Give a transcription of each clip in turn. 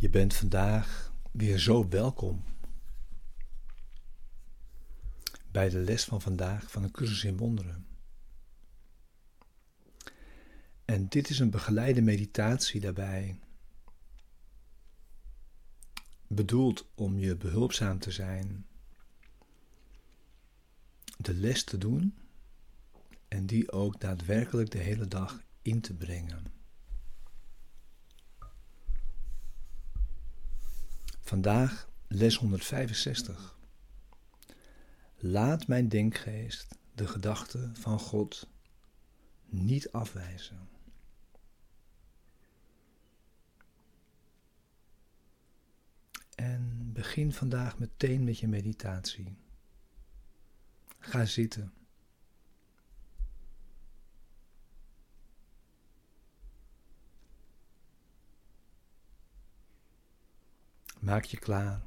Je bent vandaag weer zo welkom bij de les van vandaag van een cursus in wonderen. En dit is een begeleide meditatie daarbij, bedoeld om je behulpzaam te zijn, de les te doen en die ook daadwerkelijk de hele dag in te brengen. Vandaag les 165. Laat mijn denkgeest de gedachte van God niet afwijzen. En begin vandaag meteen met je meditatie. Ga zitten. Maak je klaar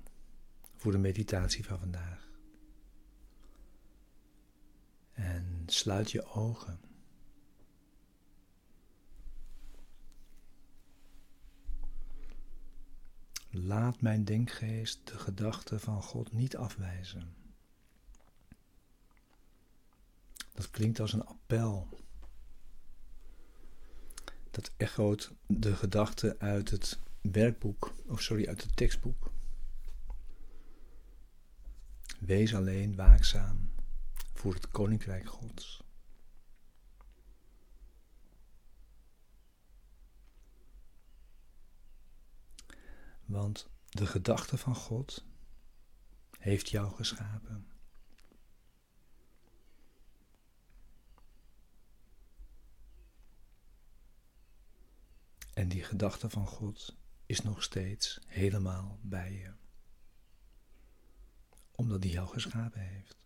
voor de meditatie van vandaag. En sluit je ogen. Laat mijn denkgeest de gedachten van God niet afwijzen. Dat klinkt als een appel. Dat echoot de gedachte uit het werkboek, of sorry, uit het tekstboek. Wees alleen waakzaam voor het Koninkrijk Gods. Want de gedachte van God heeft jou geschapen. En die gedachte van God is nog steeds helemaal bij je. Omdat hij jou geschapen heeft.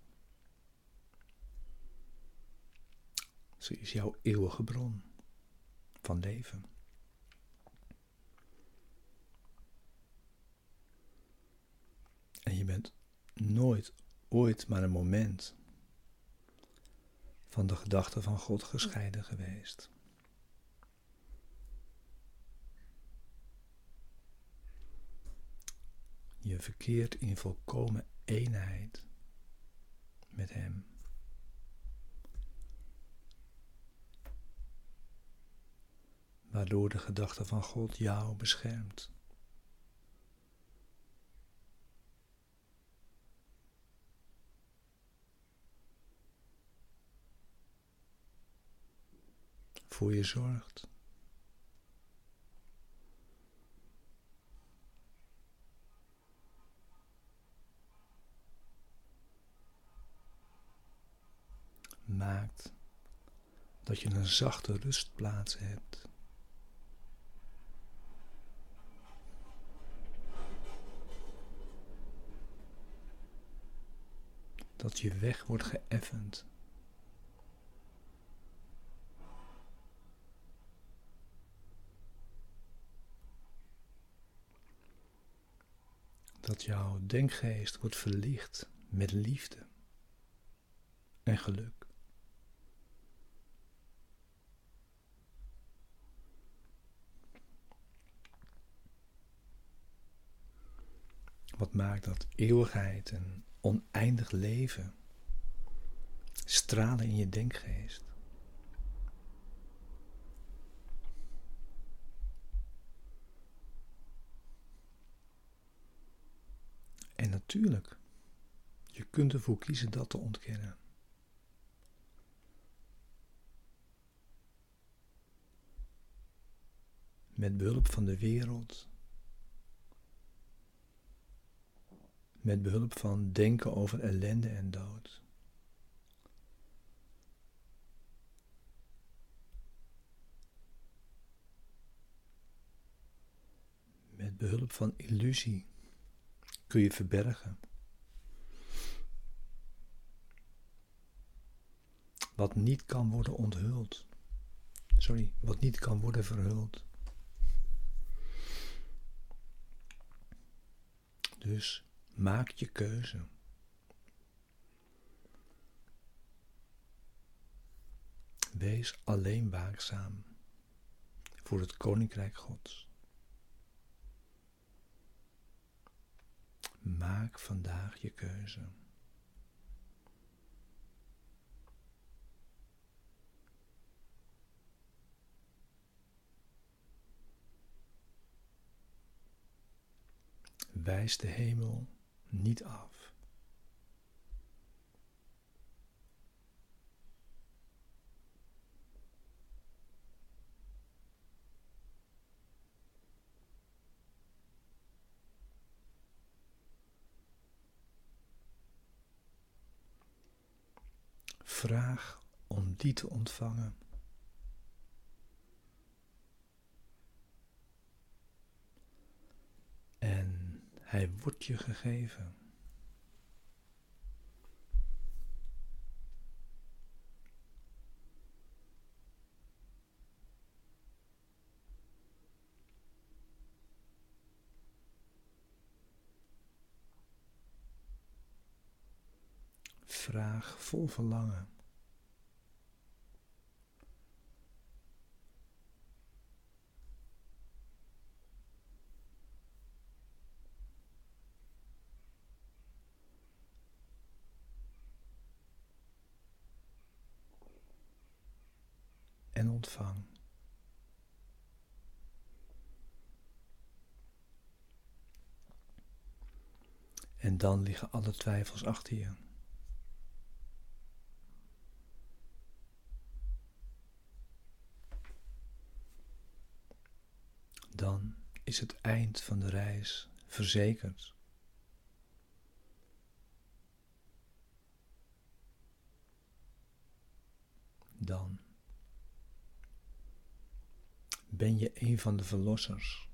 Ze is jouw eeuwige bron van leven. En je bent nooit, ooit maar een moment van de gedachte van God gescheiden geweest. Je verkeert in volkomen eenheid met Hem. Waardoor de gedachte van God jou beschermt. Voor je zorgt. Maakt dat je een zachte rustplaats hebt. Dat je weg wordt geëffend. Dat jouw denkgeest wordt verlicht met liefde en geluk. Wat maakt dat eeuwigheid en oneindig leven stralen in je denkgeest? En natuurlijk, je kunt ervoor kiezen dat te ontkennen. Met behulp van de wereld met behulp van denken over ellende en dood. Met behulp van illusie kun je verbergen. Wat niet kan worden onthuld. Sorry, wat niet kan worden verhuld. Dus Maak je keuze. Wees alleen waakzaam voor het Koninkrijk Gods. Maak vandaag je keuze. Wijs de hemel niet af. Vraag om die te ontvangen. En hij wordt je gegeven. Vraag vol verlangen. en En dan liggen alle twijfels achter je. Dan is het eind van de reis verzekerd. Dan ben je een van de verlossers.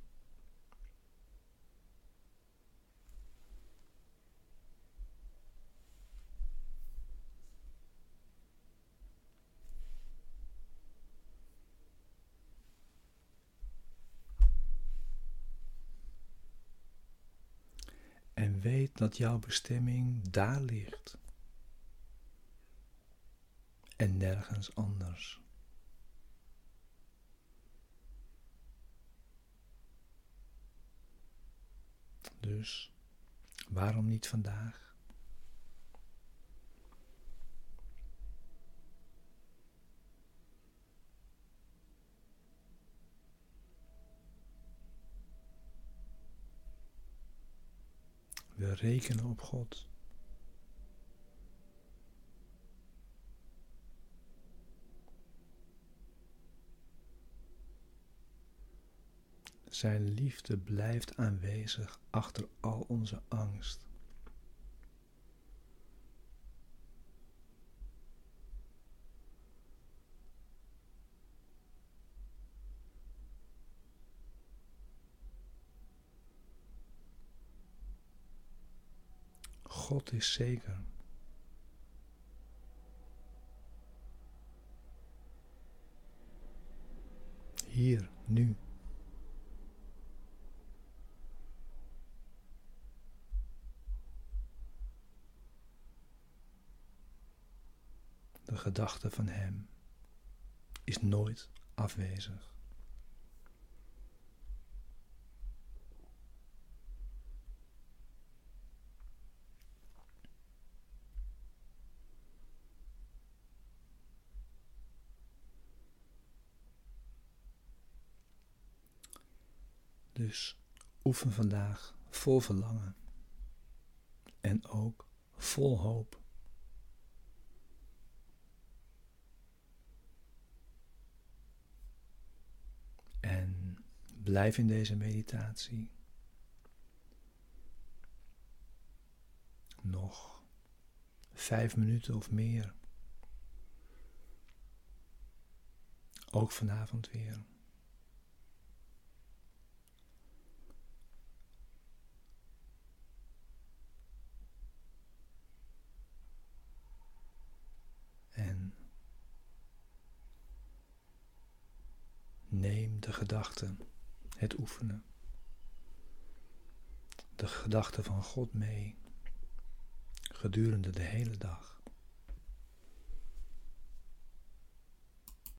En weet dat jouw bestemming daar ligt en nergens anders. Dus waarom niet vandaag? We rekenen op God. Zijn liefde blijft aanwezig achter al onze angst. God is zeker. Hier, nu. Gedachte van Hem is nooit afwezig. Dus oefen vandaag vol verlangen en ook vol hoop. Blijf in deze meditatie. Nog vijf minuten of meer. Ook vanavond weer. En neem de gedachten het oefenen. De gedachte van God mee gedurende de hele dag.